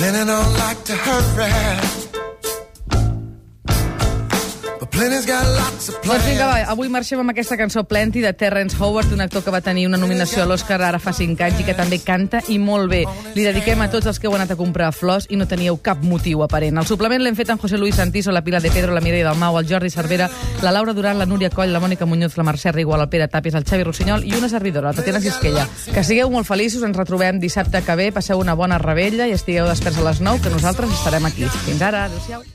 Plenty don't like to hurry. Doncs vinga, va, avui marxem amb aquesta cançó Plenty de Terrence Howard, un actor que va tenir una nominació a l'Oscar ara fa 5 anys i que també canta i molt bé. Li dediquem a tots els que heu anat a comprar flors i no teníeu cap motiu aparent. El suplement l'hem fet en José Luis Santiso, la Pilar de Pedro, la Mireia Dalmau, el Jordi Cervera, la Laura Duran, la Núria Coll, la Mònica Muñoz, la Mercè Rigual, el Pere Tàpies, el Xavi Rossinyol i una servidora, la Tatiana Cisquella. Que sigueu molt feliços, ens retrobem dissabte que ve, passeu una bona rebella i estigueu desperts a les 9, que nosaltres estarem aquí. Fins ara, adéu-siau.